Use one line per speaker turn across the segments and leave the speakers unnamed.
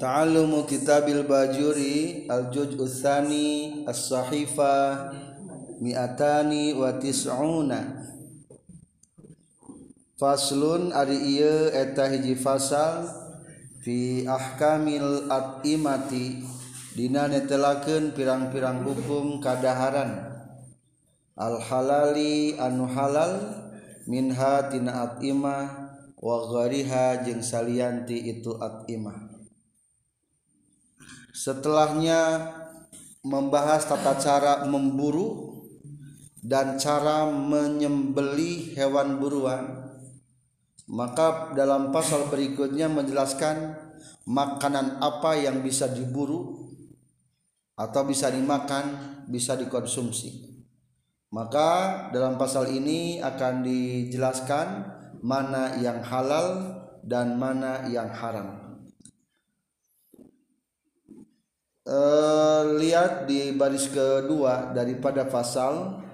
Ta'allumu kitabil bajuri al-juj usani as-sahifa mi'atani wa tis'una. Faslun ari ieu eta hiji fasal fi ahkamil at'imati dina netelakeun pirang-pirang hukum kadaharan. Al halali anu halal minha tina at'imah wa ghariha jeung salianti itu at'imah. Setelahnya membahas tata cara memburu dan cara menyembeli hewan buruan, maka dalam pasal berikutnya menjelaskan makanan apa yang bisa diburu atau bisa dimakan, bisa dikonsumsi. Maka dalam pasal ini akan dijelaskan mana yang halal dan mana yang haram. Eh, lihat di baris kedua daripada pasal.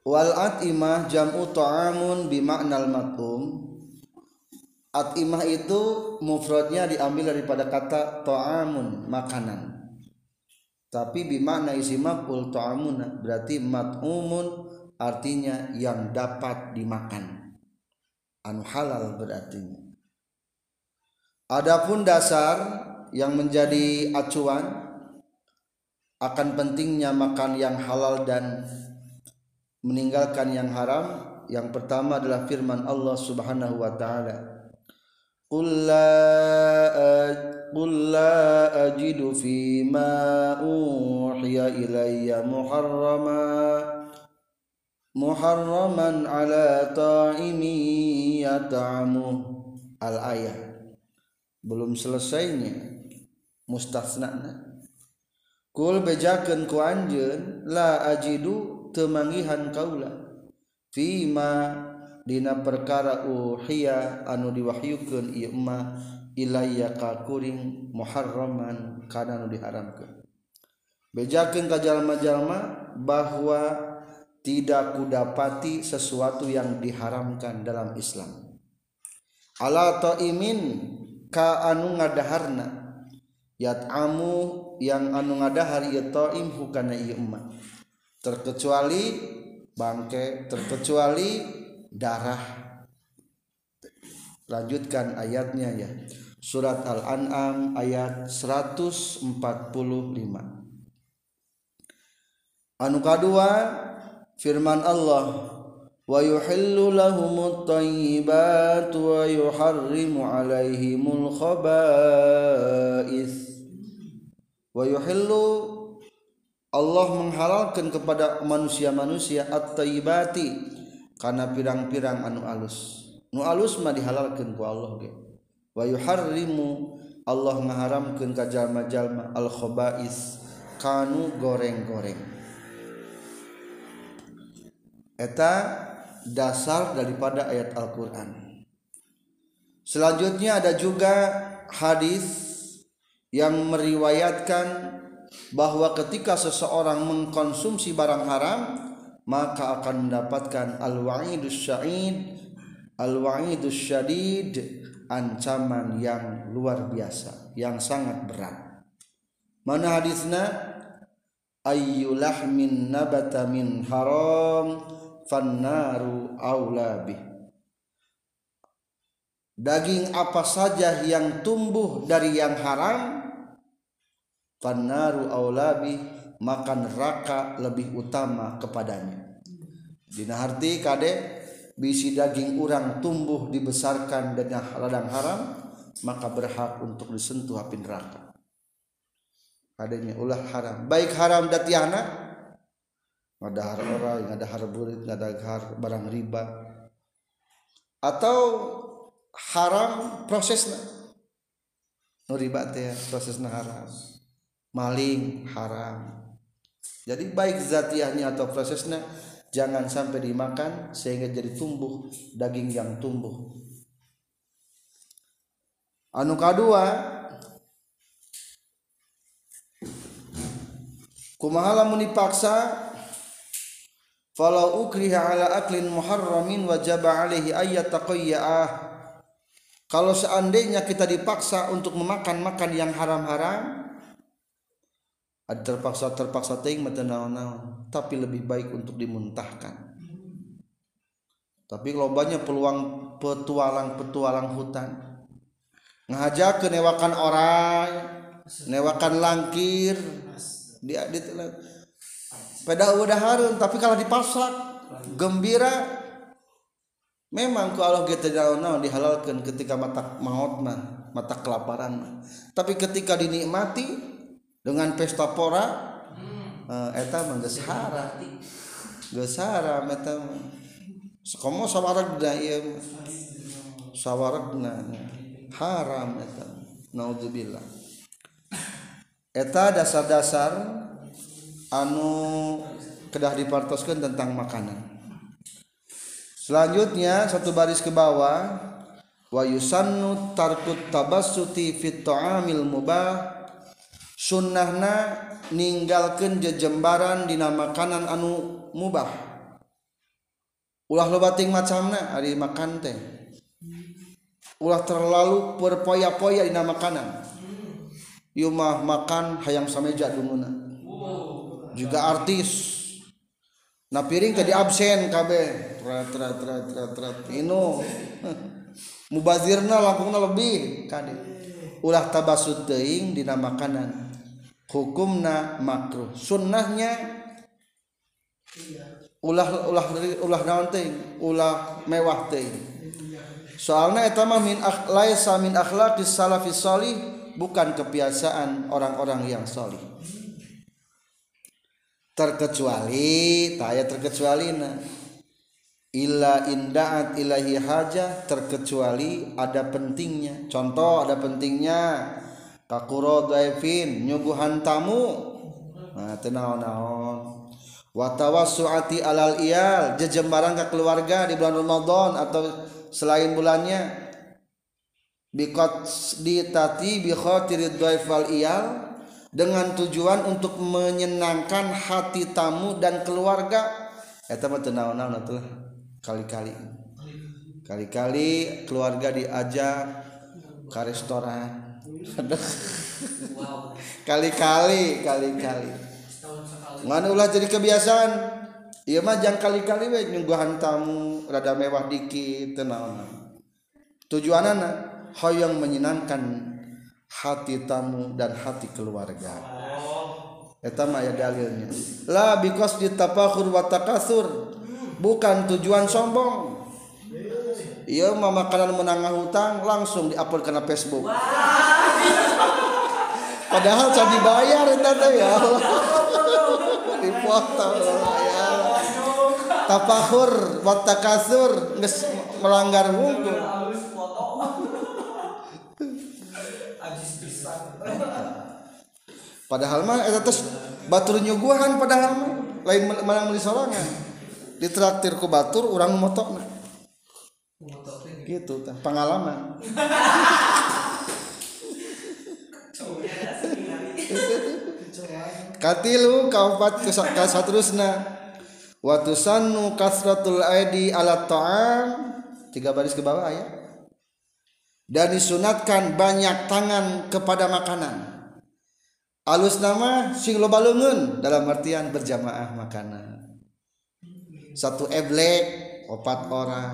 Wal atimah jam'u ta'amun bimaknal makum. Atimah itu mufradnya diambil daripada kata ta'amun makanan. Tapi bimakna isi maf'ul ta'amun berarti mat'umun artinya yang dapat dimakan. Anu halal berarti Adapun dasar yang menjadi acuan akan pentingnya makan yang halal dan meninggalkan yang haram yang pertama adalah firman Allah Subhanahu wa taala. Qul la ajidu fi ma uhiya ilayya muharrama muharraman ala ta'imin yata'amuh al-ayah belum selesainya. Mustafnana kul bejakeun ku anjeun la ajidu temangihan kaula. Fima dina perkara uhiya anu diwahyukeun ieu mah ilayya ka kuring muharraman kana nu diharamkeun. Bejakeun ka jalma-jalma bahwa tidak kudapati sesuatu yang diharamkan dalam Islam. Ala ta'imin ka anu ngadaharna. Yat'amu yang anu ngadahar ieu taim hukana ieu emak. Terkecuali bangke terkecuali darah. Lanjutkan ayatnya ya. Surat al-an'am ayat 145 anu kadua firman Allah ويحل لهم الطيبات ويحرم عليهم الخبائث ويحل Allah menghalalkan kepada manusia-manusia at-tayyibati karena pirang-pirang anu alus. Nu alus mah dihalalkeun ku Allah ge. Wa yuharrimu Allah ngaharamkeun ka jalma-jalma al-khaba'is kanu goreng-goreng. Eta dasar daripada ayat Al-Quran. Selanjutnya ada juga hadis yang meriwayatkan bahwa ketika seseorang mengkonsumsi barang haram maka akan mendapatkan al-wa'idus sya'id al-wa'idus syadid ancaman yang luar biasa yang sangat berat. Mana hadisnya? Ayyulahmin nabata min haram fannaru aulabi daging apa saja yang tumbuh dari yang haram fannaru aulabi maka neraka lebih utama kepadanya. Dina arti kade bisi daging orang tumbuh dibesarkan dengan ladang haram maka berhak untuk disentuh api neraka. Adanya ulah haram. Baik haram datiana ngadahar orang ngadahar burit ngadahar barang riba. Atau haram prosesnya nu riba teh prosesnya haram. Maling haram. Jadi baik zatiahnya atau prosesnya jangan sampai dimakan sehingga jadi tumbuh daging yang tumbuh. Anu kedua kumaha lamun dipaksa falau ukriha ala aklin muharramin wajib alaihi ayat taqayyah kalau seandainya kita dipaksa untuk memakan makan yang haram-haram terpaksa terpaksa ting tapi lebih baik untuk dimuntahkan. Tapi kalau banyak peluang petualang-petualang hutan. Ngajak ke newakan orang newakan langkir. Dia di pada udah harun tapi kalau dipasak gembira memang ku Allah kita naon dihalalkan ketika mata maut mah mata kelaparan tapi ketika dinikmati dengan pesta pora uh, eta mah geus hara. Geus hara eta Sekomo sawaragna ieu sawaragna haram eta naudzubillah eta dasar-dasar anu kedah dipartoskan tentang makanan. Selanjutnya satu baris ke bawah wa yusannu tarkut tabassuti fit ta'amil mubah. Sunnahna ninggalkeun jejembaran dina makanan anu mubah. Ulah lobating macamna hari makan teh. Ulah terlalu berpoya-poya dina makanan. Yumah makan hayang sameja dumuna juga artis. Nah piring tadi absen kabe trat trat trat trat trat inu. Mubazirna langkungna lebih kade ulah tabasut teuing dina makanan hukumna makruh. Sunnahnya ulah ulah ulah naon ulah mewah teh soalnya eta mah min akhlaqis salafis salih bukan kebiasaan orang-orang yang salih terkecuali taya terkecuali na illa indaat ilahi haja terkecuali ada pentingnya. Contoh ada pentingnya. Kakuro daifin nyuguhan tamu nah tenang naon watawassuati alal iyal jejembaran ke keluarga di bulan Ramadan atau selain bulannya. Bikot ditati bi khatirid wal iyal dengan tujuan untuk menyenangkan hati tamu dan keluarga. Eta mah teu naon tuh kali-kali. Kali-kali keluarga diajak ke restoran. Kali-kali kali-kali. Mana ulah jadi kebiasaan. Iya mah jangan kali-kali we nyungguhan tamu rada mewah dikit tenang tujuan anak yang menyenangkan hati tamu dan hati keluarga. Eta mah ya dalilnya. La because ditapakhur wa takasur bukan tujuan sombong. Iya mah makanan menangah hutang langsung diupload ke Facebook. Padahal saya dibayar eta ya dipoto ya tapahur wa takasur geus melanggar hukum padahal mah eta tes batur nyuguhan padahal mah lain menang beli sorangan. Ditraktir ku batur urang motokna. Gitu teh pengalaman katilu kaopat kasatrusna Watu sanu kasratul aidi ala ta'am. Tiga baris ke bawah ya. Dan disunatkan banyak tangan kepada makanan alus nama sing loba leungeun dalam artian berjamaah makanan. Satu eblek opat orang.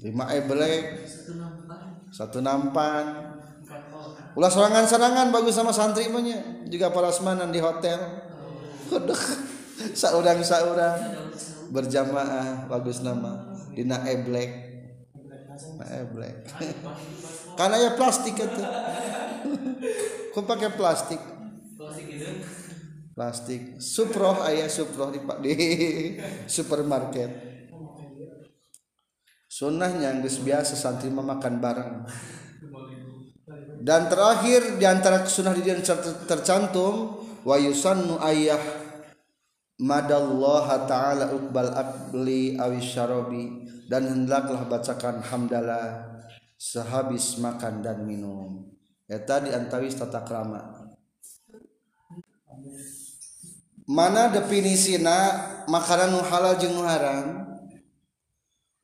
Lima eblek satu nampan. Ulah serangan-serangan bagus sama santri punya. Juga para semanan di hotel. Saurang saurang berjamaah bagus nama. Dina eblek. Eblek. Karena ya plastik itu. Kok pakai plastik plastik suproh ayah suproh di, di supermarket. Sunnahnya nggak biasa santri memakan barang dan terakhir di antara sunnah di tercantum wa yusannu ayah madallah ta'ala ukbal akli awis syarabi. Dan hendaklah bacakan hamdalah sehabis makan dan minum. Eta di antawis tata krama mana definisina makanan halal jeung haram?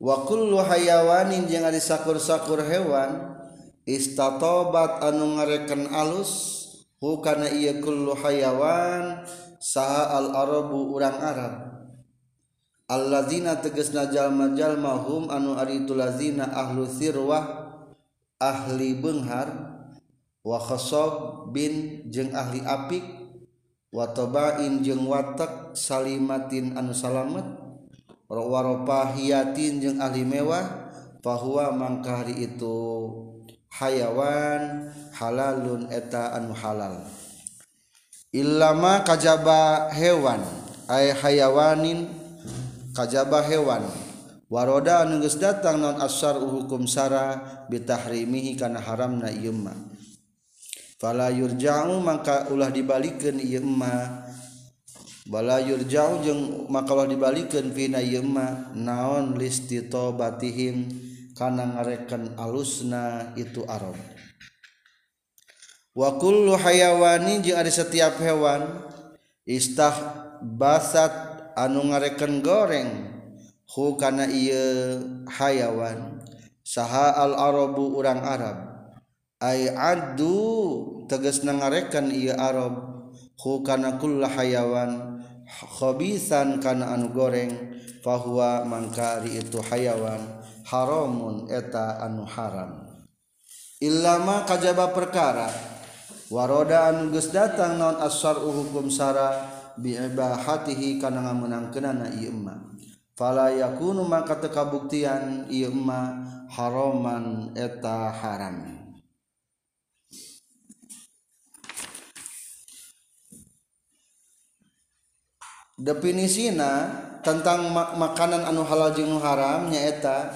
Wa kullu hayawanin jeung ari sakur-sakur hewan istatobat anu ngareken alus hukana ieu kullu hayawan saha al arabu urang arab. Alladzina tegasna jalma-jalma hum anu ari tulazina ahlu sirwah ahli benghar wa khasab bin jeung ahli apik watobain jeung watak salimatin anu salamet waropahiyatin jeung ahli mewah bahwa mangkahari itu. Hayawan halalun eta anu halal. Ilama kajaba hewan ay hayawanin kajaba hewan. Waroda anu geus datang non asar hukum sara bitahrimihi kana haramna ieu fala yurja'u maka ulah dibalikeun ieu emma. Bala yurja'u jeung maka ulah dibalikeun fina ieu emma. Naon listitobatihim kana ngareken alusna itu arab wa kullu hayawani jeung ari setiap hewan istah basat anu ngareken goreng. Hu kana ieu hayawan. Saha al arabu urang arab. ay adu tegasna nangarekan ieu Arab. Hu kana kulla hayawan khobisan kana anu goreng fahuwa mangkari itu hayawan haramun eta anu haram. Illama kajaba perkara waroda anu geus datang naon asar hukum sara bi ibahatihi kana ngameunangkeunana ieu emma. Fala yakunu maka teu kabuktian ieu emma haraman eta haram. definisina tentang mak makanan anu halal jenu haram nyaeta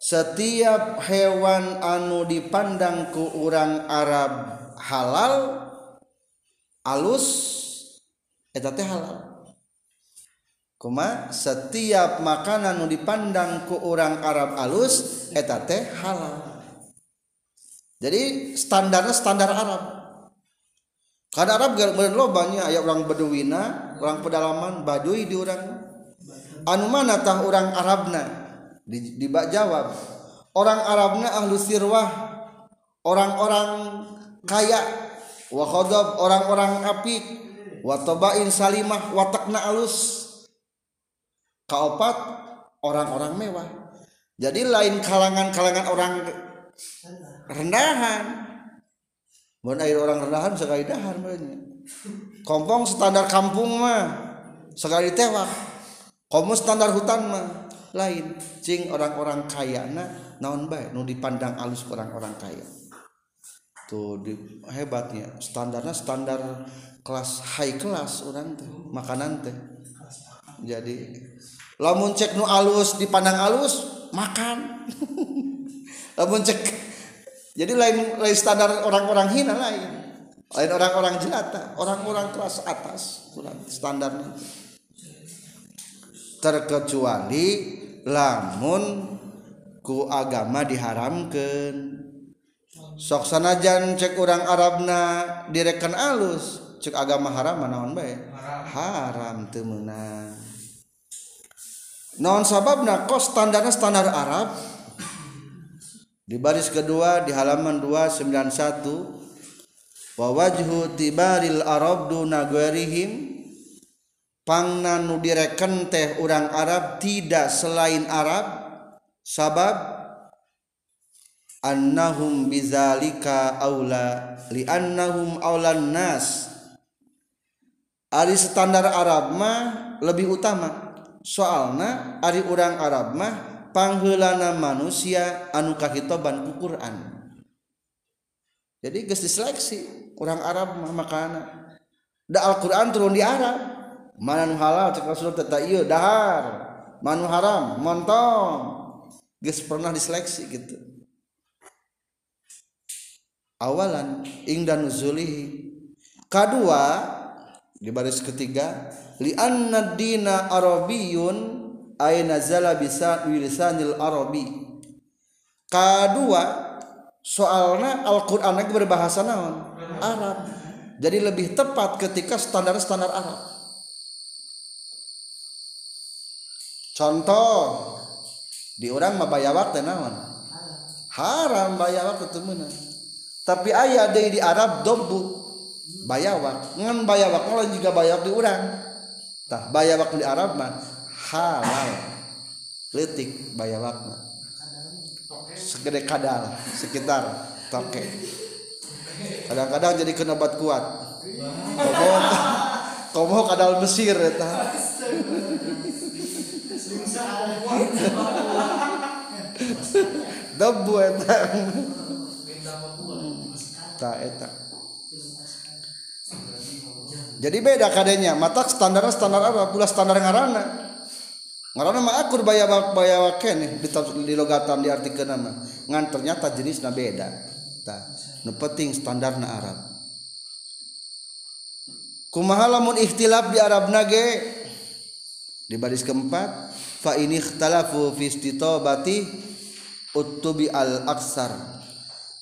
setiap hewan anu dipandang ke urang Arab halal alus eta teh halal. Kuma setiap makanan anu dipandang ke urang Arab alus eta teh halal. Jadi standarnya standar Arab. Karena Arab gara-gara lo banyak ayat orang Beduina orang pedalaman Baduy di orang. Anu mana tah orang Arabna? Di, di jawab. Orang Arabna ahlu sirwah. Orang-orang kaya. Wa khadab orang-orang apik. Wa tabain salimah watakna alus. Kaopat orang-orang mewah. Jadi lain kalangan-kalangan orang rendahan. Mun orang rendahan sekali dahar banyak. Kompong standar kampung mah sekali tewak. Komo standar hutan mah lain. Cing orang-orang kaya na naon bae nu dipandang alus orang-orang kaya. Tuh di, hebatnya standarnya standar kelas high kelas orang teh makanan teh. Jadi lamun cek nu alus dipandang alus makan. lamun cek jadi lain lain standar orang-orang hina lain lain orang-orang jelata orang-orang kelas atas standar nanti. Terkecuali lamun ku agama diharamkan sok sanajan cek orang Arabna direken alus cek agama haram naon baik haram temenang naon sababna? Kos standarnya standar Arab. Di baris kedua di halaman 291 wa wajhu tibaril arab duna ghairihim. Pangna nu direken teh urang Arab tidak selain Arab. Sabab? Annahum bizalika aula li annahum aulan nas ari standar Arab mah lebih utama. Soalna ari urang Arab mah pangheulana manusia anu kahitoban ku Quran. Jadi geus diseleksi orang Arab mah da Al-Quran turun di Arab. Mana nu halal cek Rasul teta ieu dahar. Manu haram montong. Geus pernah diseleksi gitu. Awalan ingda nuzulihi. Kedua di baris ketiga li anna dina arabiyun ay nazala bisa wilisanil arabi. Kedua soalnya Al-Quran berbahasa naon? Arab. Jadi lebih tepat ketika standar-standar Arab. Contoh di orang mah bayawak naon? Haram bayawak temen, tapi ayah ada di Arab dobu bayawak ngan bayawak malah juga bayawak di orang tah bayawak di Arab mah halal. Letik bayawak mah segede kadal sekitar. Toke kadang-kadang jadi kena obat kuat. Komo komo kadal Mesir eta debu eta ta eta jadi beda kadenya. Mata standar standar apa? Pula standar ngarana ngarana mah akur bayawak bayawak nih di, di logatan diartikan nama. Ngan ternyata jenisnya beda. Ta nu penting standarna Arab. Kumaha lamun ikhtilaf di Arab nage? Di baris keempat fa ini ikhtalafu fi istitobati utubi al aksar.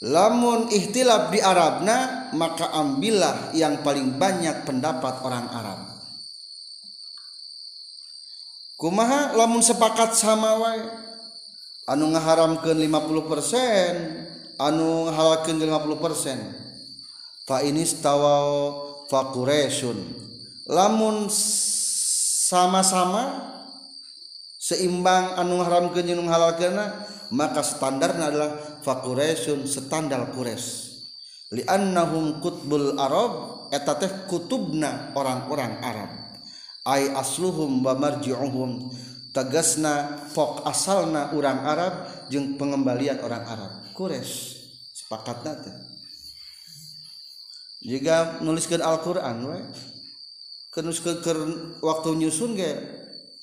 Lamun ikhtilaf di Arabna maka ambillah yang paling banyak pendapat orang Arab kumaha? Lamun sepakat sama wae. Anu ngaharamkeun 50% anu ngahalalkeun 50% fa ini stawa fa quraisyun. Lamun sama-sama seimbang anu ngaharamkeun jeung anu maka standarna adalah fa quraisyun standar li li'annahum kutbul arab eta teh kutubna orang-orang arab. ay asluhum wa marji'uhum. Tegasna fok asalna orang Arab jeung pengembalian orang Arab. Kures sepakat nate jika nuliskan Al-Quran we kenus ke, ke waktu nyusun ge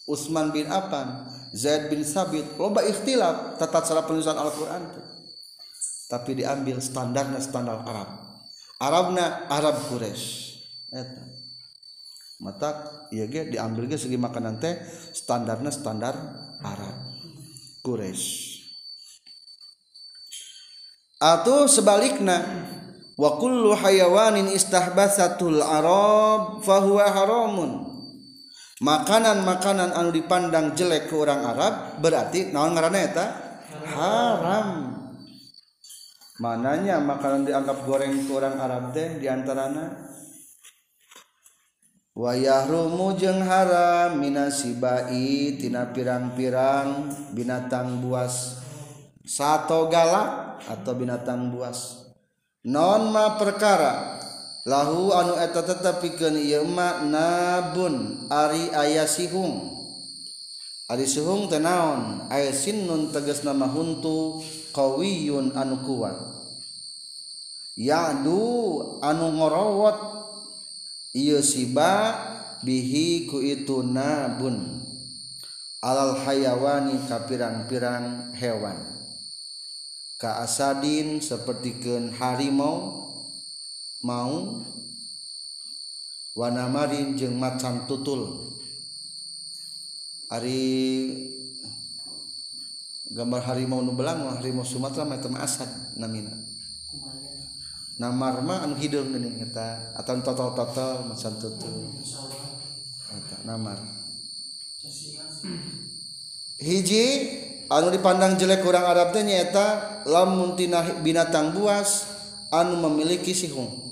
Utsman bin Affan Zaid bin Sabit loba ikhtilaf tata cara penulisan Al-Quran tapi diambil standarnya standar Arab. Arabna Arab Quraisy. Eta. mata ieu ge diambil ge segi makanan teh standarnya standar Arab Quraisy. Atau sebaliknya wa kullu hayawanin istahbasatul arab fahuwa haramun. Makanan-makanan anu dipandang jelek ke orang Arab berarti naon ngaranna eta? Haram. Mananya makanan dianggap goreng ke orang Arab teh diantarana wayahrumu jeung haram minasibai tina pirang-pirang binatang buas. Satu galak atau binatang buas. Non ma perkara. Lahu anu eta tetep pikeun ieu nabun ari aya sihung. Ari sihung teh naon? Aya sinnun tegas nama huntu qawiyun anu kuat. Ya'du anu ngorowot. Ieu siba bihi ku itu nabun. Alal hayawani ka pirang-pirang hewan. Ka asadin sapertikeun harimau mau warna marin jeung macan tutul. Hari gambar harimau nu belang harimau Sumatera eta asad namina namar mah anu hidung geuning eta atau total-total macan tutu. Eta namar. Hiji anu dipandang jelek kurang Arab teh nyaeta lamun tina binatang buas anu memiliki sihung.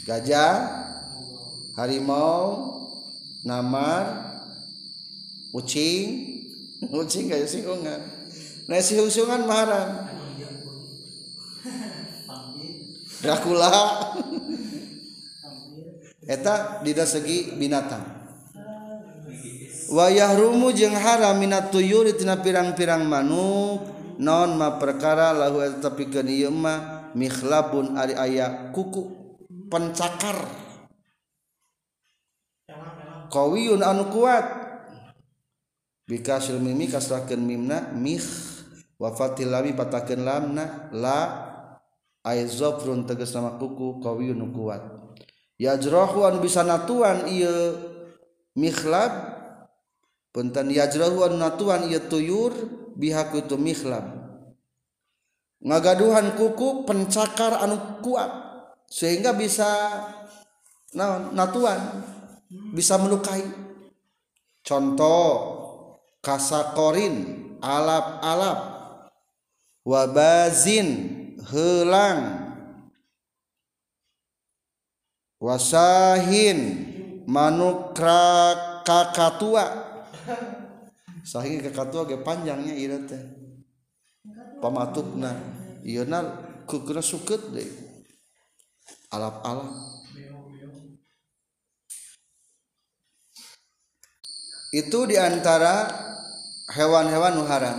Gajah harimau namar ucing. Ucing kayak sihungan. Nah sihung-sihungan maharam Dracula. Eta di segi binatang. Wayah rumu jeung haram minat tuyur tina pirang-pirang manuk. Non ma perkara lahu eta pikeun ieu mah mikhlabun ari aya kuku pencakar. Kawiyun anu kuat. Bikasil mimi kasrahkeun mimna mih wa fatil lami patakeun lamna la ay zafrun tegas nama kuku kawiyun kuat. Yajrahu anu bisa natuan ieu mikhlab punten yajrahu anu natuan ieu tuyur bihaku itu mikhlab. Ngagaduhan kuku pencakar anu kuat sehingga bisa nah, natuan bisa melukai. Contoh kasakorin alap-alap wabazin helang. Wasahin. Manuk kakatua. Sahih kakatua ge panjangnya ieu teh. Pamatukna ieu na kukuna suket deh. Alap-alap itu di antara hewan-hewan nuharan.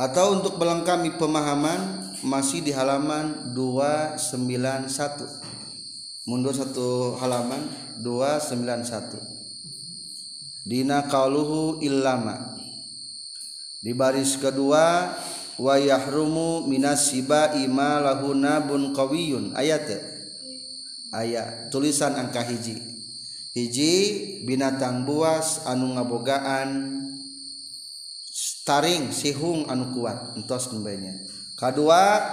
Atau untuk melengkapi pemahaman masih di halaman 291 mundur satu. Halaman 291 dina kaluhu illama. Di baris kedua wa yahrumu minas siba ima lahuna bun qawiyun. Ayat ayat tulisan angka hiji. Hiji binatang buas anu ngabogaan taring sihung anu kuat. Entos kembainya kedua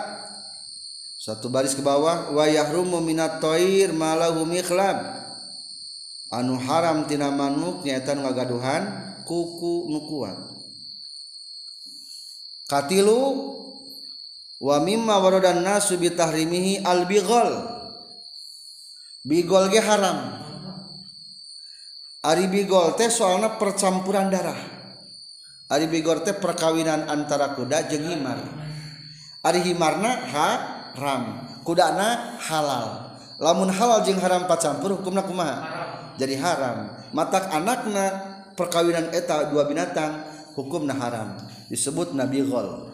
satu baris ke bawah wayahrum minat toir malahu mikhlab anu haram tina manuk nyaeta nu ngagaduhan kuku nu kuat katilu wa mimma waradan nasu bi tahrimihi al bighal bigol ge haram. Ari bigol teh soalna percampuran darah. Ari bigol teh perkawinan antara kuda jeung himar. Ari himarna ha ram kudana halal. Lamun halal jeung haram pacampur hukumna kumaha? Jadi haram. Matak anakna perkawinan eta dua binatang hukumna haram. Disebut nabi ghol.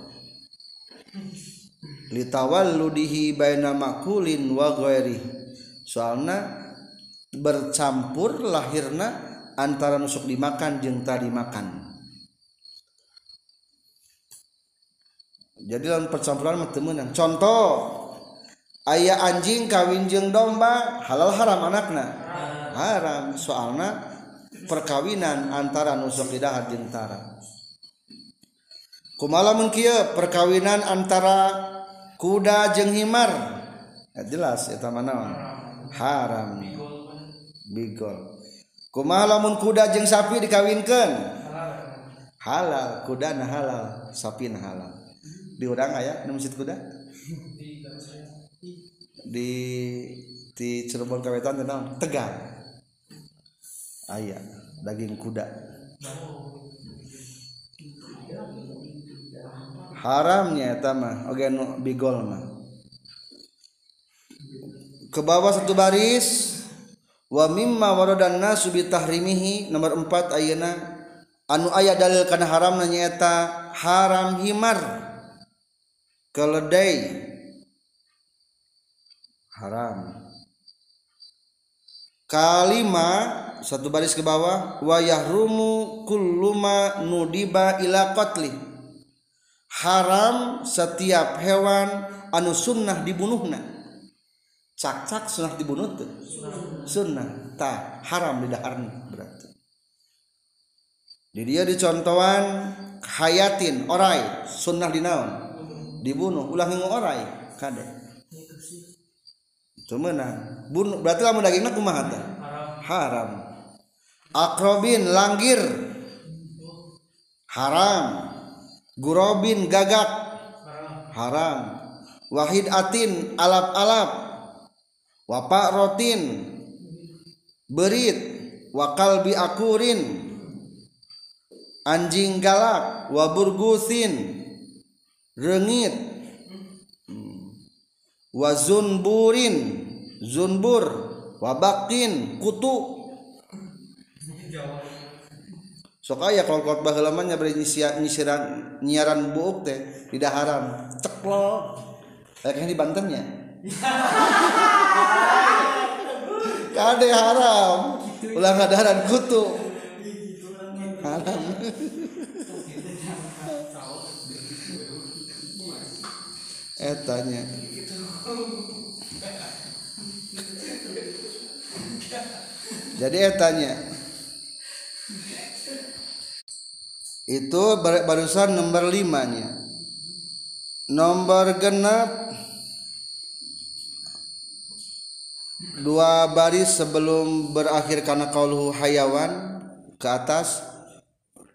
Litawalludihi baina makulin wa ghairi soalna bercampur lahirna antara nusuk dimakan jeung tadi makan jadi dalam percampuran temenan contoh. Ayah anjing kawin jeung domba halal haram anakna? Haram. Soalna perkawinan antara nusukidahat jeung tara. Kumala kieu perkawinan antara kuda jeung himar. Ya, jelas eta mana haram. Bigol. Kumaha lamun kuda jeung sapi dikawinkeun? Halal. Kuda halal sapin halal. di urang aya di masjid kuda? Di di Cirebon Kawetan tenang tegal. Ah, aya daging kuda. Haramnya eta mah. Okay, no, bigol mah. Ke bawah satu baris. Wa mimma waradan nasu bi tahrimihi. Nomor 4 ayeuna. Anu aya dalil kana haramna nyaeta haram himar. Keledai. Haram. Kalima satu baris ke bawah wa yahrumu kulluma nudiba ila qatli. Haram setiap hewan anu sunnah dibunuhna. Cak cak sunnah dibunuh tuh sunnah. Tak haram di daharna berarti. Di dia dicontohan hayatin orai sunnah dinaon dibunuh. Ulah ngingu orai. Kade. Itu menang. Bunuh. Berarti lamun dagingna kumaha teh haram. Akrobin langgir. Haram. Gurobin gagak. Haram. Wahid atin alap-alap. Wapak rotin. Berit. Wakal bi akurin. Anjing galak. Waburgusin rengit. Wazunburin zunbur. Wabakin kutu. Sok aya kalau khotbah heulaman nya bari nyisiran nyiaran buuk teh tidak haram ceklok. Kayak di Bantennya kade haram. Ulah ngadaran kutu. Haram etanya jadi etanya itu barusan nomor limanya. Nomor genap dua baris sebelum berakhir karena kauluhu hayawan ke atas.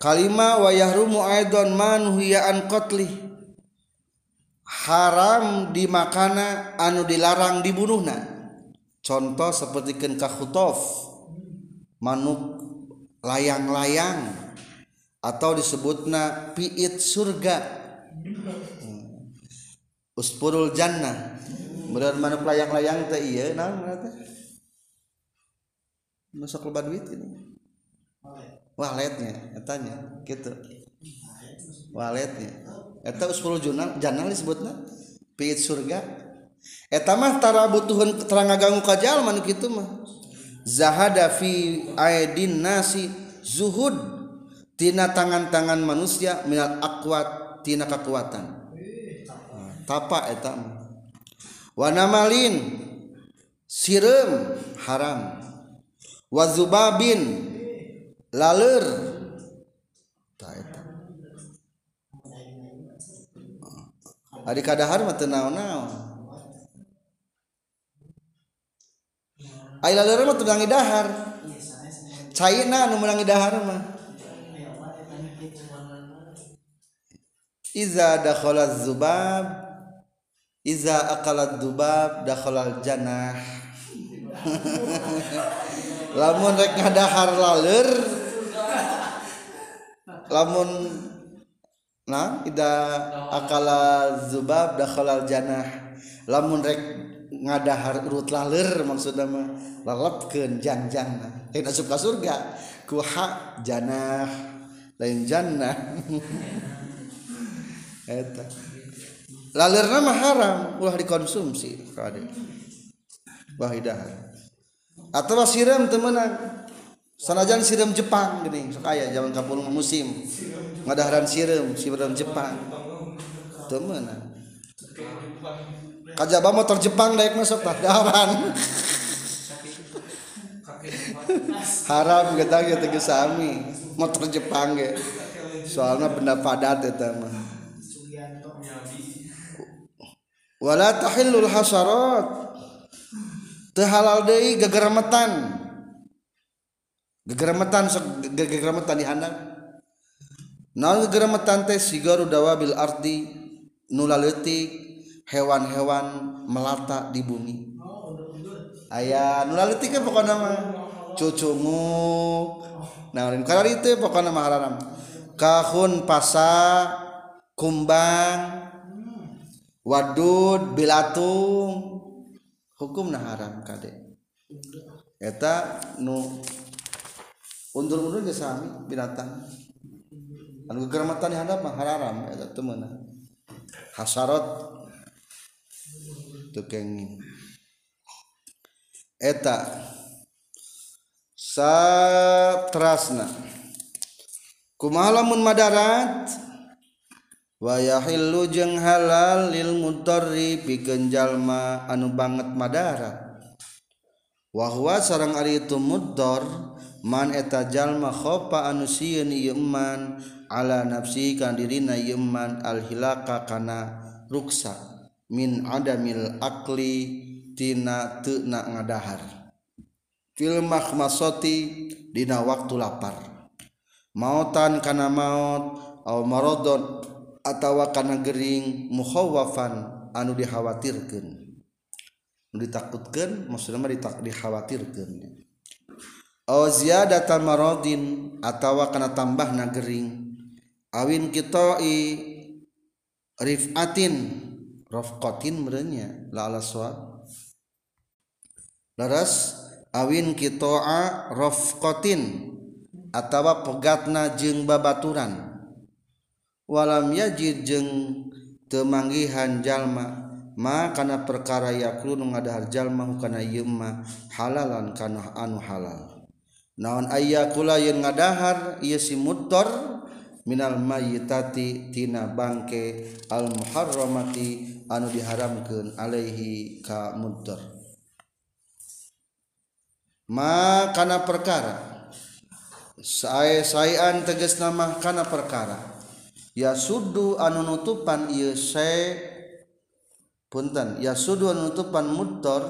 Kalima wayahrumu aidon man huyaan qatli haram dimakana anu dilarang dibunuhna. Contoh seperti kenkah khutof manuk layang-layang atau disebutna piit surga. Hmm. Uspurul jannah. Bener manuk layang-layang teh iya nah nusak lebat duit ini. Waletnya katanya gitu. Waletnya. eta 10 jurnal jurnal disebutna? Piit surga. Eta mah tara butuhan terang ganggu ka jalma nu kitu mah. Zahada fi aidin nasi zuhud. Tina tangan-tangan manusia minal akwat tina kekuatan ah, tapa eta mah. Wanamalin sirem haram. Wazubabin laler. Ari kadahar mah teu naon-naon. Ai laleur mah teu dahar. Caina nu meunang dahar mah. Iza dakhala zubab Iza akala dubab dakhala janah. lamun rek ngadahar laleur lamun nah ida akala zubab dakhalal janah. Lamun rek ngadahar urut laler maksudna mah lalepkeun janjangna lain eh, asup ka surga ku ha janah lain jannah. Eta. Lalerna mah haram ulah dikonsumsi kade wah idahar. Atau siram temenan sanajan siram Jepang gini sok aya zaman kapulung musim. Ngadaharan siram siram Jepang. Temenan kajaba motor Jepang naik masuk tak daharan haram kita gitu sami. Motor Jepang ge soalnya benda padat itu mah. Wala tahillul hasarat. Tehalal deui gegeremetan. Gegeremetan gegeremetan di handap nageremetante sigaru dawa bil ardi nulaletik hewan-hewan melata di bumi. Ayah nulaletik kan pokoknya mah? Cucungu nah karena itu pokoknya mah haram kahun pasa kumbang wadud bilatung. Hukum nah haram kade. Eta nu undur-undur sami binatang. anu geramatan di handap mah hararam eta teu meunang hasarat tukengin eta satrasna. Kumaha lamun madarat wayahillu jeung halal lil mudarri pikeun jalma anu banget madarat. Wahwa sarang ari itu mudor man eta jalma khofa anu sieun ieu man ala nafsi kan dirina yeman alhilaka kana ruksa min adamil akli tina nak ngadahar. Fil makhmasati dina waktu lapar. Mautan kana maut au maradon atawa kana gering mukhawafan anu dikhawatirkan ditakutkan maksudnya mah ditak dikhawatirkan au ziyadata maradin atawa kana tambah nagering awin kitoi rifatin rofqatin merenya la ala suat laras awin kitoa rofqatin atawa pegatna jeng babaturan. Walam yajid jeng temanggihan jalma ma kana perkara yaklu nu ngadahar jalma kana yemma halalan kana anu halal. Naon ayyakula yen ngadahar ieu si muttor minal mayitati tina bangke al muharramati anu diharamkeun alaihi ka mudhar ma kana perkara. Sae saean tegas nama kana perkara. Ya sudu anu nutupan ieu sae punten. Ya sudu anu nutupan mudhar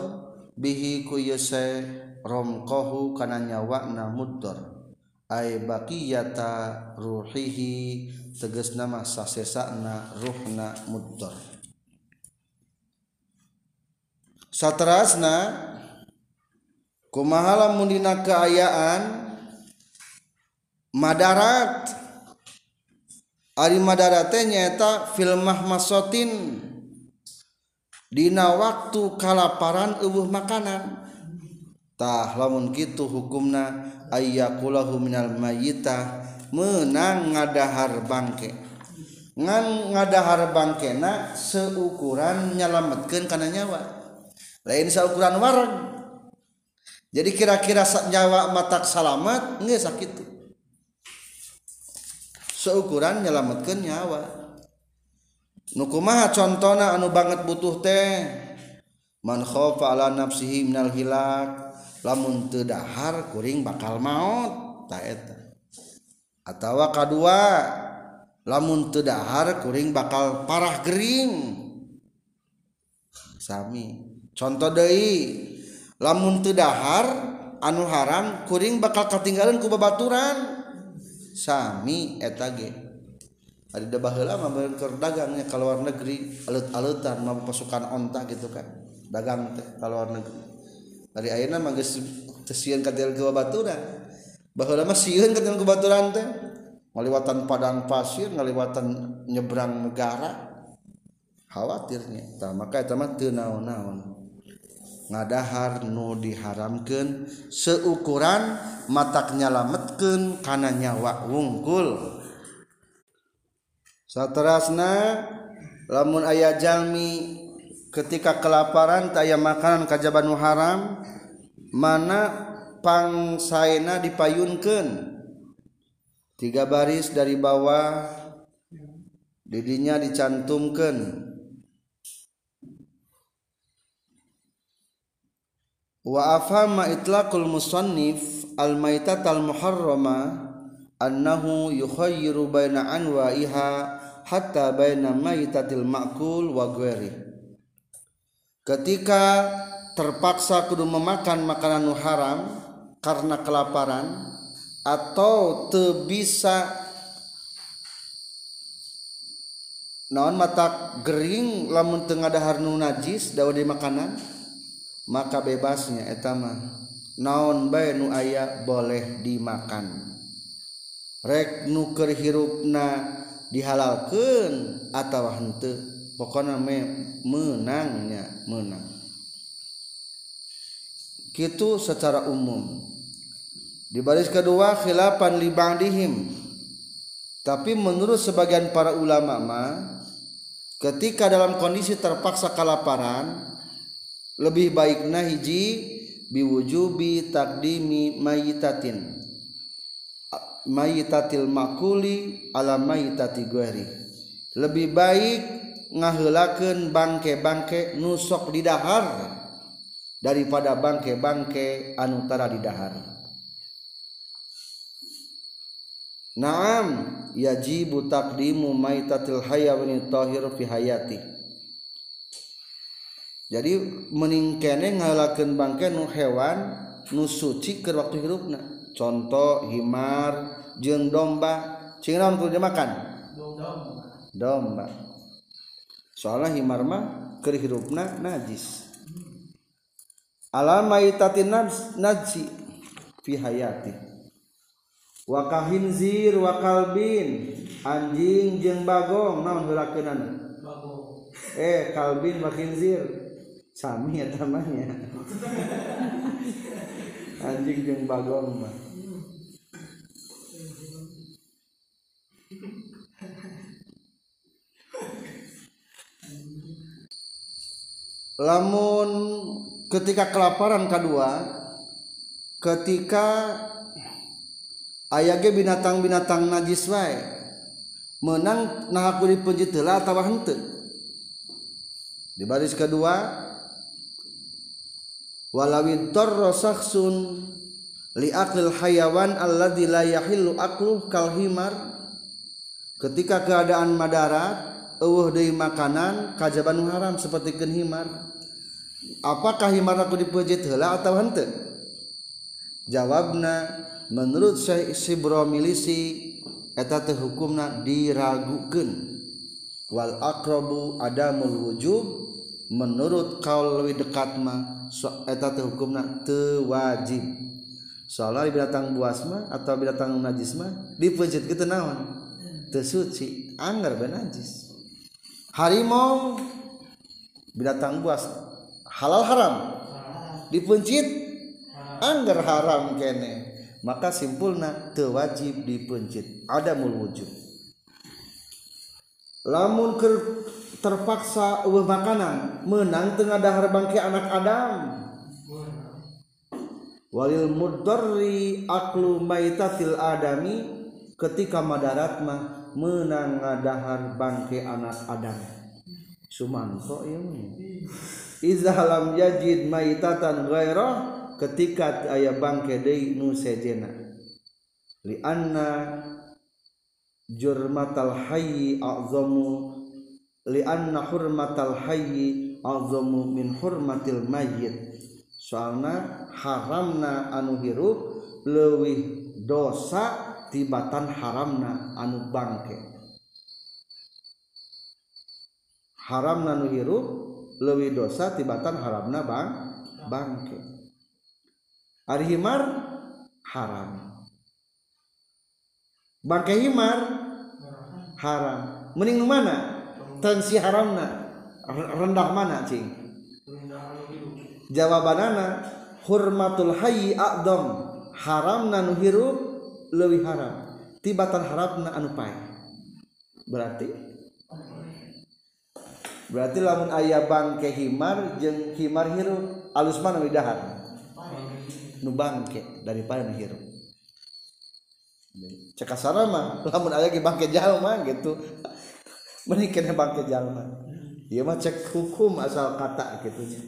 bihi ku ieu sae romqahu kana nyawana mudhar ay baqiyata ruhihi tegas nama sasesana ruhna mudor satrasna lamun mundina keayaan madarat. Ari madarate nyaeta fil mahmasotin dina waktu kalaparan eueuh makanan. tah lamun kitu hukumna ayyakulahu minal mayita menang ngadahar bangke. Ngan ngadahar bangkena seukuran nyalametkeun kana nyawa. Lain seukuran wareg jadi kira-kira nyawa matak salamat nggak sakit seukuran nyalametkeun nyawa. Nukumaha contohna anu banget butuh teh? Man khofa ala nafsihi minal hilak. lamun teu dahar kuring bakal maut taeta atawa kadua lamun teu dahar kuring bakal parah gering. Sami. Contoh deui lamun teu dahar anu haram kuring bakal ketinggalan ku babaturan. Sami eta ge. Ari da baheula mah dagangnya ka luar negeri alut-alutan mah pasukan onta gitu kan dagang teh ka luar negeri. Ari ayeuna mah geus tesian ka teu babaturan. baheula mah sieun ka teu babaturan teh ngaliwatan padang pasir ngaliwatan nyebrang negara. Khawatirnya. Tah maka eta mah teu naon-naon. Ngadahar nu diharamkeun seukuran matak nyalametkeun kana nyawa wungkul. Saterasna lamun aya jalmi ketika kelaparan tak aya makanan kajaban nu haram mana pangsaena dipayunkeun tiga baris dari bawah didinya dicantumkeun wa afhama itlaqul musannif al maitat al muharrama annahu yukhayyiru baina anwa'iha hatta baina maitatil ma'kul wa ghairi ketika terpaksa kudu memakan makanan nu haram karena kelaparan atau te bisa naon mata gering lamun teu ngadahar nu najis dawa di makanan maka bebasnya etama naon bae nu aya boleh dimakan. Rek nu keur hirupna dihalalkeun atawa henteu. Pokona me menangnya menang. Kitu secara umum. Di baris kedua khilafan li ba'dihim. Tapi menurut sebagian para ulama mah ketika dalam kondisi terpaksa kelaparan lebih baiknya hiji biwujubi takdimi mayitatin. Mayitatil makuli ala mayitati gueri lebih baik ngahelaken bangke-bangke nusok didahar daripada bangke-bangke anutara didahar. Naam yajibu taqdimu maitatil hayawani tahir fi hayati. Jadi meningkene ngalakeun bangke nu hewan nu suci keur waktu hirupna. Contoh himar jeung domba. Cinaon kudu dimakan? Domba. Domba. soalnya himar mah keur hirupna najis. Alama itati najsi fi hayati. Wa kahinzir wa kalbin. Anjing jeung bagong naon heureunan eh kalbin wa khinzir sami eta mahnya anjing jeung bagong mah. lamun ketika kelaparan kedua ketika ayage binatang-binatang najis wae menang nah aku dipunji telah atau henteu. Di baris kedua walawin tarra sakhsun li aqlil hayawan alladzi la yahillu aqluh kal himar. Ketika keadaan madarat eueuh deui makanan kajaban haram seperti himar. Apakah himar aku dipejit heula atau henteu? Jawabna menurut saya sibro milisi eta teh hukumna diragukeun. Wal aqrabu adamul wujub. Menurut kaul lebih dekat mah so, eta teh hukumna teu wajib soalnya binatang buas mah atau binatang najis mah dipencet kita naon? Teu suci anggar najis harimau binatang buas. Halal haram. Dipencit anggar haram kene. Maka simpulna tewajib dipencit. Ada wujud. Lamun ker terpaksa ulah makanan menang tengah dahar bangke anak Adam. Walil mudarri aklu maitatil adami ketika madarat mah menang ngadahar bangke anak Adam. Sumanto ieu Iza lam yajid maitatan ghairah ketika aya bangke deui nu sejena. Li anna jurmatal hayyi a'zamu li anna hurmatal hayyi a'zamu min hurmatil mayyit. Soalna haramna anu hirup leuwih dosa tibatan haramna anu bangke. Haram nanu hirup lewi dosa tibatan haramna bang bangke. Ari himar haram. Bangke himar haram. Mending mana? Tensi haramna rendah mana cing? Jawabanana hurmatul hayyi a'dham. Haramna nu hirup lebih harap tibatan harap na anu pae. Berarti? Berarti lamun ayah bangke himar jeng himar hirup alus mana widahan nu bangke daripada nu hirup. Cekasara mah lamun ayah ge bangke jalma gitu. Meni kena bangke jalma ieu mah cek hukum asal kata gitu. Nya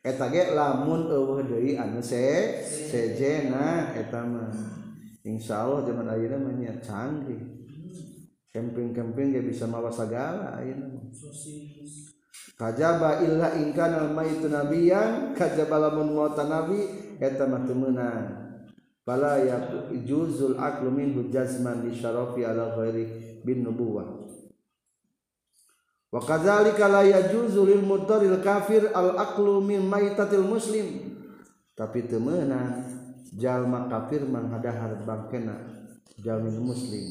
eta ge lamun eueuh deui anu se sejena eta mah. Insya Allah zaman akhirnya banyak canggih. Camping-camping dia bisa mawa segala ayeuna kajaba illa in kana al maitu nabiyan kajaba lamun mauta nabi eta mah teu meunang fala yajuzul aqlu minhu jazman li syarafi ala ghairi bin nubuwah. Wa kadzalika la yajuzu lil mudarril kafir al aqlu min maitatil muslim. Tapi teu meunang jalma kafir manghadahar bangkena jalma muslim.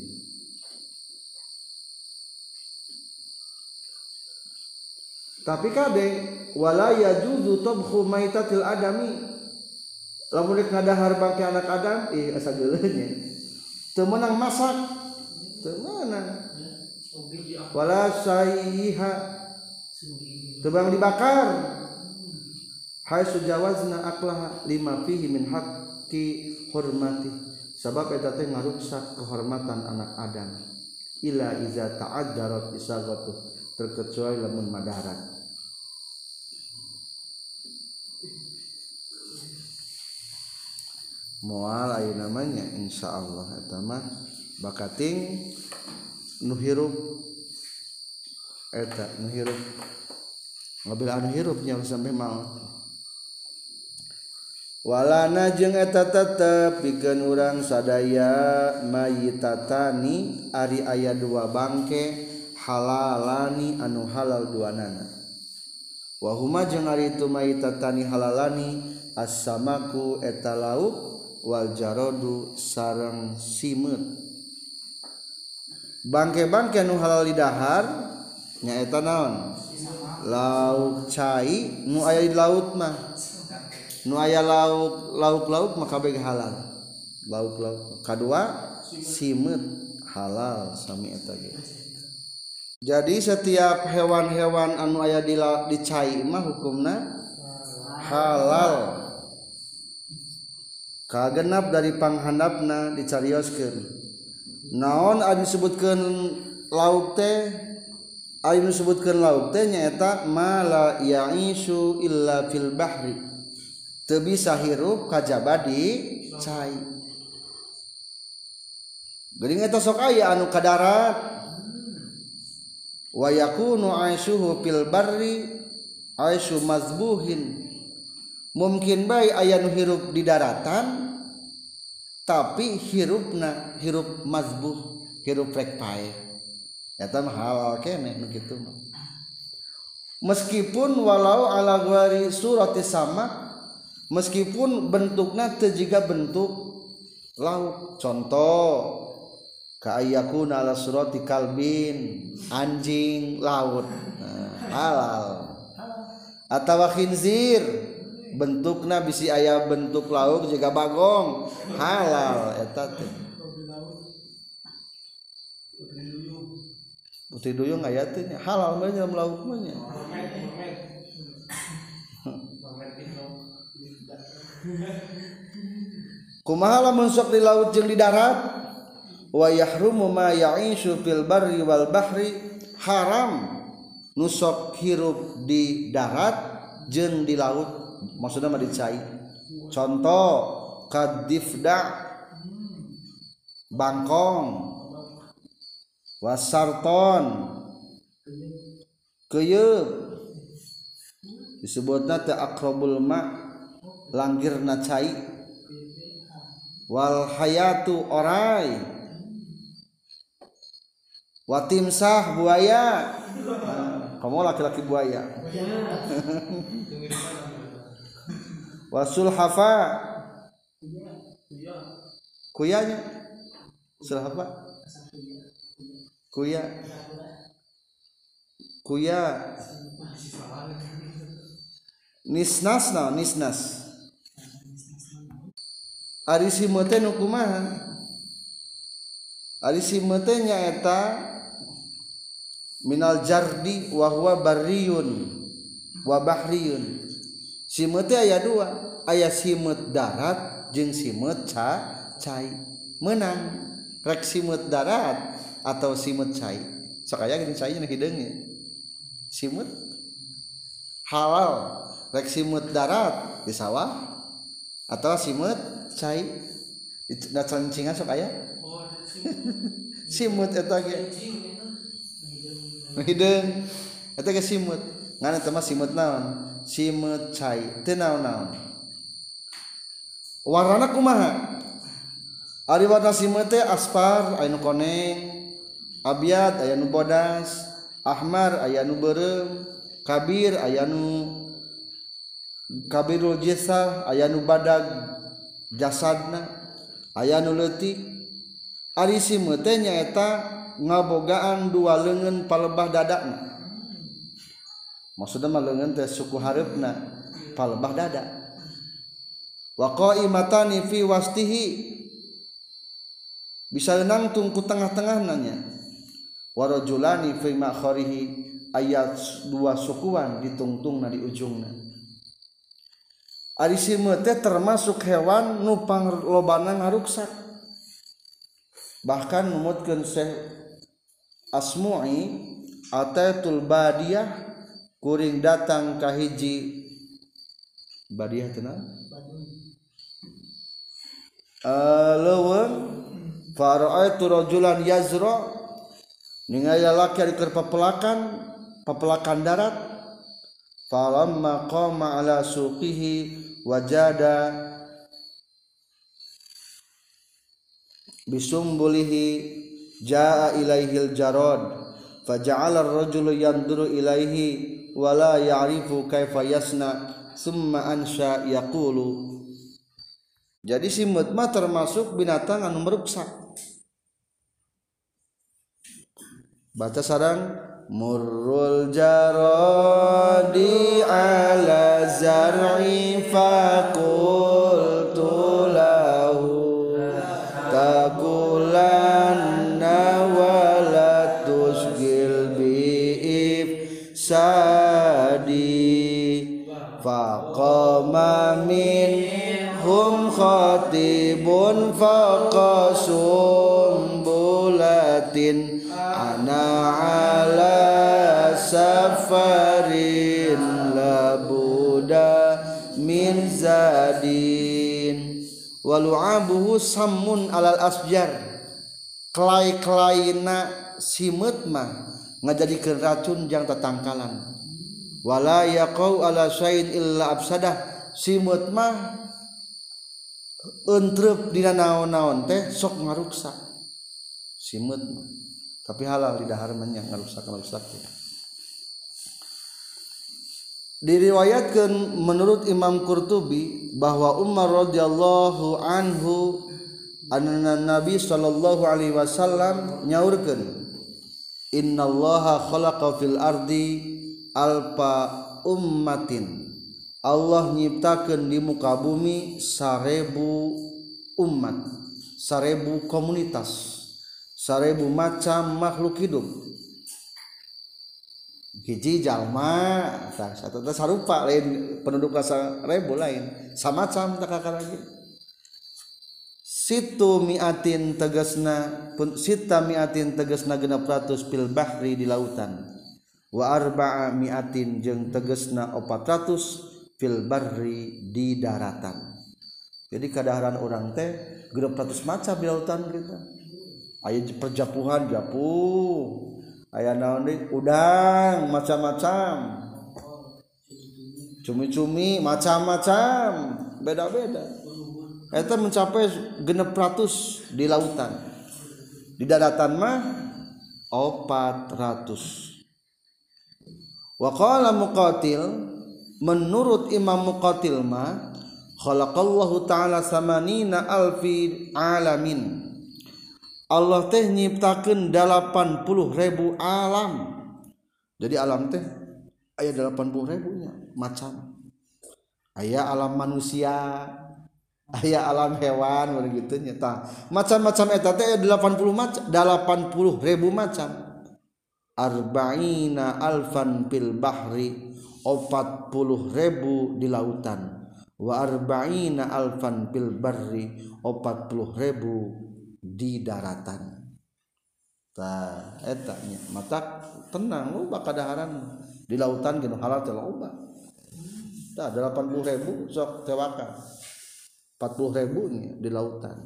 Tapi kade wala yajuzu tabkhu maitatil adami. Lamun ngadahar bangke anak Adam ih asa geuleuhnya teu meunang masak. Teu meunang wala sayyiha teu bang dibakar. Hai sujawazna aklah lima fihi min haqqi hormati. Sabab eta teh ngaruksak kehormatan anak Adam. Ila iza ta'addarat isagatu. Terkecuali lamun madarat. Mual ayo namanya Insya Allah. Etama bakating nuhirup. Eta nuhirup. Mobil anu hirupnya sampai mau walana jeung eta tetep pikeun urang sadaya mayitatani ari aya dua bangke halalani anu halal duanana. Wahuma jeung ari itu mayitatani halalani as-samaku eta lauk wal jarodu sareng simeut bangke-bangke nu halal di dahar nyaeta naon? Lauk cai nu aya di laut mah. nu aya lauk lauk lauk maka beg halal. Lauk lauk kedua simut halal sami eta jadi setiap hewan-hewan anu aya di dicai mah hukumna halal. Kagenap dari panghandapna dicarioskeun. Naon anu disebutkeun lauk teh? Anu disebutkeun lauk teh nyaeta mala yaisu illa fil bahri. bisa hirup kajaba di cai. Geuning eta sok aya anu ka darat wa yakunu aishuhu fil barri aishu mazbuhin. Mungkin baik aya nu hirup di daratan tapi hirupna hirup mazbuh hirup rek pae. Eta mah halal keneh nu kitu mah. Meskipun walau ala gwari surati sama meskipun bentuknya terjaga bentuk lauk contoh kaayakuna ala surati kalbin anjing laut. Nah, halal. Atau khinzir bentuknya bisi ayah bentuk lauk juga bagong. Halal eta teh. Putih duyung. Aya teh halal mah dalam lauk mah kumaha lamun sok di laut jeung di darat? Wa yahrumu ma ya'ishu fil barri wal bahri. Haram. Nusok hirup di darat jeung di laut. Maksudna mah dicai. Contoh kadifda. Bangkong. Wasarton keyeup. Disebutna teu akrabul ma' langgirna cai. Wal hayatu orai. Watimsah buaya. Kamu laki-laki buaya. Wasul hafa kuyanya. Hafa kuya. Kuya. Nisnas na nisnas ari simete nu kumaha? Ari simete nyaeta minal jardi wa huwa barriyun wa bahriyun. Simut aya dua ayah simut darat jeng simut ca cai. Menang rek simut darat atau simut cai. Sok aya gini cai hidungnya simut halal rek simut darat di sawah atau simut cai. Da cancingan sok aya simut eta ge hideung eta ge simut. Ngan eta mah simut naon? Simut cai. Teu naon-naon? Warna kumaha? Ari warna simut teh aspar aya nu koneng. Abiat aya nu bodas. Ahmar aya nu beureum kabir aya nu kabirul jesa aya nu badag. jasadna aya nu leutik. Arisi teh nyaeta ngabogaan dua leungeun palebah dadana maksudnya mah teh suku harapna palebah dada wa qaimatani fi wastihi. Bisa nangtung ku tengah-tengah nanya warajulani fi makharihi ayat dua sukuan ditungtungna di ujungna. Arisimete termasuk hewan nu panglobana ngaruksak. Bahkan numutkeun Syekh Asmu'i Atatul Badiyah kuring datang ka hiji. Badiah tenang uh, eh, leuweung fara'aitu rajulan yazra ningali lalaki ari keur papelakan papelakan darat. Falamma qama ala suqihi wajada bisumbulihi jaa ilaihil jarad faja'ala ar-rajulu yanduru ilaihi wala ya'rifu kaifa yasna summa ansha yaqulu. Jadi simut mah termasuk binatang anu meruksak baca sarang murrul jaradi ala zar'i safarin labuda min zadin. Walu'abuhu sammun alal asjar. Kelai-kelaina simut mah ngajadikeun racun jang tatangkalan. Wala yaqau ala syai'in illa absadah. Simut mah untuk di naon-naon teh sok ngaruksak simut tapi halal di dahar menyak ngaruksak ngaruksak ya. diriwayatkan menurut Imam Qurtubi bahwa Umar radhiyallahu anhu anna Nabi sallallahu alaihi wasallam nyaurkeun innallaha khalaqa fil ardi alfa ummatin. Allah nyiptakeun di muka bumi sarebu umat sarebu komunitas sarebu macam makhluk hidup. hiji jalma satu sarupa lain penduduk rasa rebo lain sama sam tak lagi. Situ miatin tegasna pun sita miatin tegasna genap ratus pil bahri di lautan. Wa arba'a miatin jeng tegasna opat ratus fil barri di daratan. Jadi kadaharan orang teh genap ratus macam di lautan kita. Ayat perjapuhan japuh aya naon udang macam-macam. Cumi-cumi macam-macam. Beda-beda. Itu mencapai genep ratus di lautan. Di daratan mah opat ratus. Wakala muqatil menurut Imam Muqatil ma khalaqallahu ta'ala samanina alfi alamin Allah teh nyiptakan 80 ribu alam. Jadi alam teh ayat 80 ribunya macam. Aya alam manusia aya alam hewan begitu nyata macam-macam eta teh 80 macam 80 ribu macam. Arba'ina alfan fil bahri opat puluh ribu di lautan. Wa arba'ina alfan fil barri opat puluh ribu di daratan. Nah, tak etanya mata tenang oh, lu bakal daharan di lautan gitu halal telau ubah ta delapan puluh ribu sok tewaka empat puluh ribunya di lautan.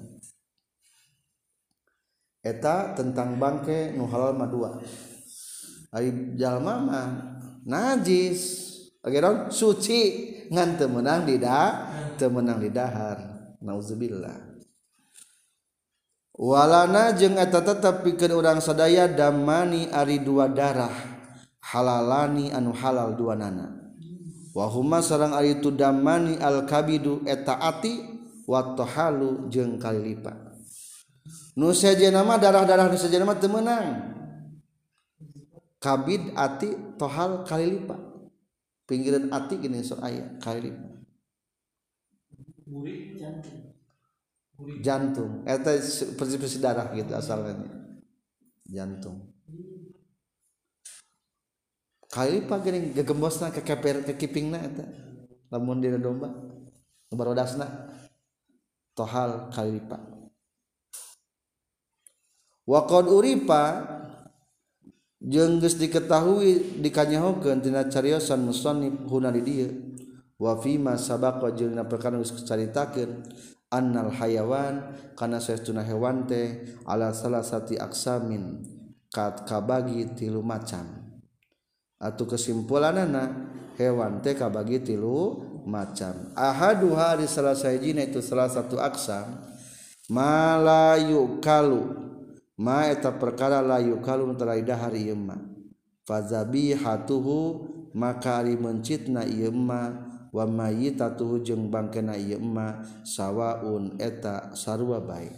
Eta tentang bangke nu halal madua ari jalma mah najis. Ageron suci. Ngan temenang didah temenang di dahar. Nauzubillah. walana jeung eta tetap pikeun urang sadaya damani ari dua darah halalani anu halal dua nana wahuma sarang ari itu damani al kabidu eta ati wa tahalu jeung kalilipa. Nu sejenna mah darah-darah nu nama temenang kabid ati tohal kalilipa. Pinggiran ati gini sok ayat kalilipa. Murid cantik. jantung. Eta prinsip darah gitu asalnya. Jantung. Kali pagering gegembosna ke keper ke kipingna eta. Lamun dina domba barodasna tohal kali pak wakon uripa jengges diketahui dikanyahokan tina cariosan musonib hunari dia wafima sabako jurina perkara geus dicaritakeun annal hayawan kana saestuna hewan teh ala salasati aksamin kat kabagi tilu macam. Atau kesimpulanana hewan teh kabagi tilu macam. Ahadu hari salah sajina itu salah satu aksam malayu kalu ma eta perkara la yukalu terai dahar ieu ma fazabihatuhu maka ari mencitna ieu ma wa tatu jeung bangkena ieu yma sawaun eta sarwa baik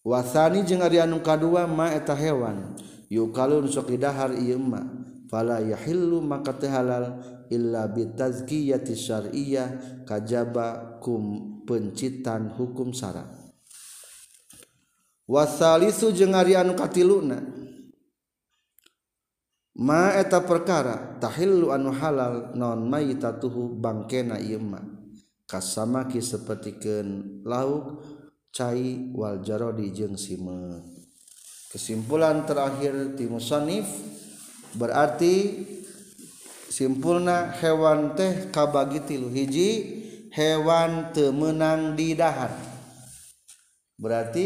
wasani jeung ari anu kadua ma eta hewan yuk kalun ieu Ima fala yahillu maka tehalal illa bitazkiyati syar'iyyah kajaba kum pencitan hukum syara wasalisu jeung anu katiluna ma eta perkara tahillu anu halal non mayitatuhu bangkena ieu ma kasamaki sapertikeun lauk cai wal jarodi jeung sime kesimpulan terakhir ti musannif berarti simpulna hewan teh kabagi tilu hiji hewan teu meunang didahar berarti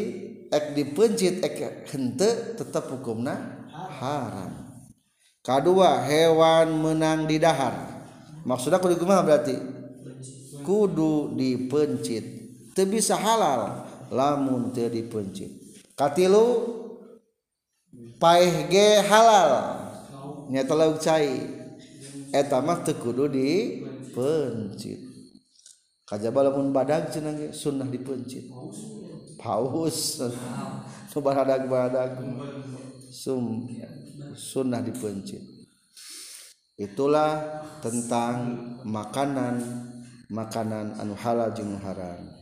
ek dipencit ek henteu tetap hukumna haram. kedua hewan menang di dahar. Maksudnya kudu kumaha berarti? Kudu dipencit. Teu bisa halal lamun teu dipencit. Katilu paeh ge halal. Nyata lauk cai. Eta mah teu kudu dipencit. Kajaba lamun badag cenah ge sunnah dipencit. Paus. Coba badag badag sum sunnah dipencet. Itulah tentang makanan makanan anu halal jeung haram.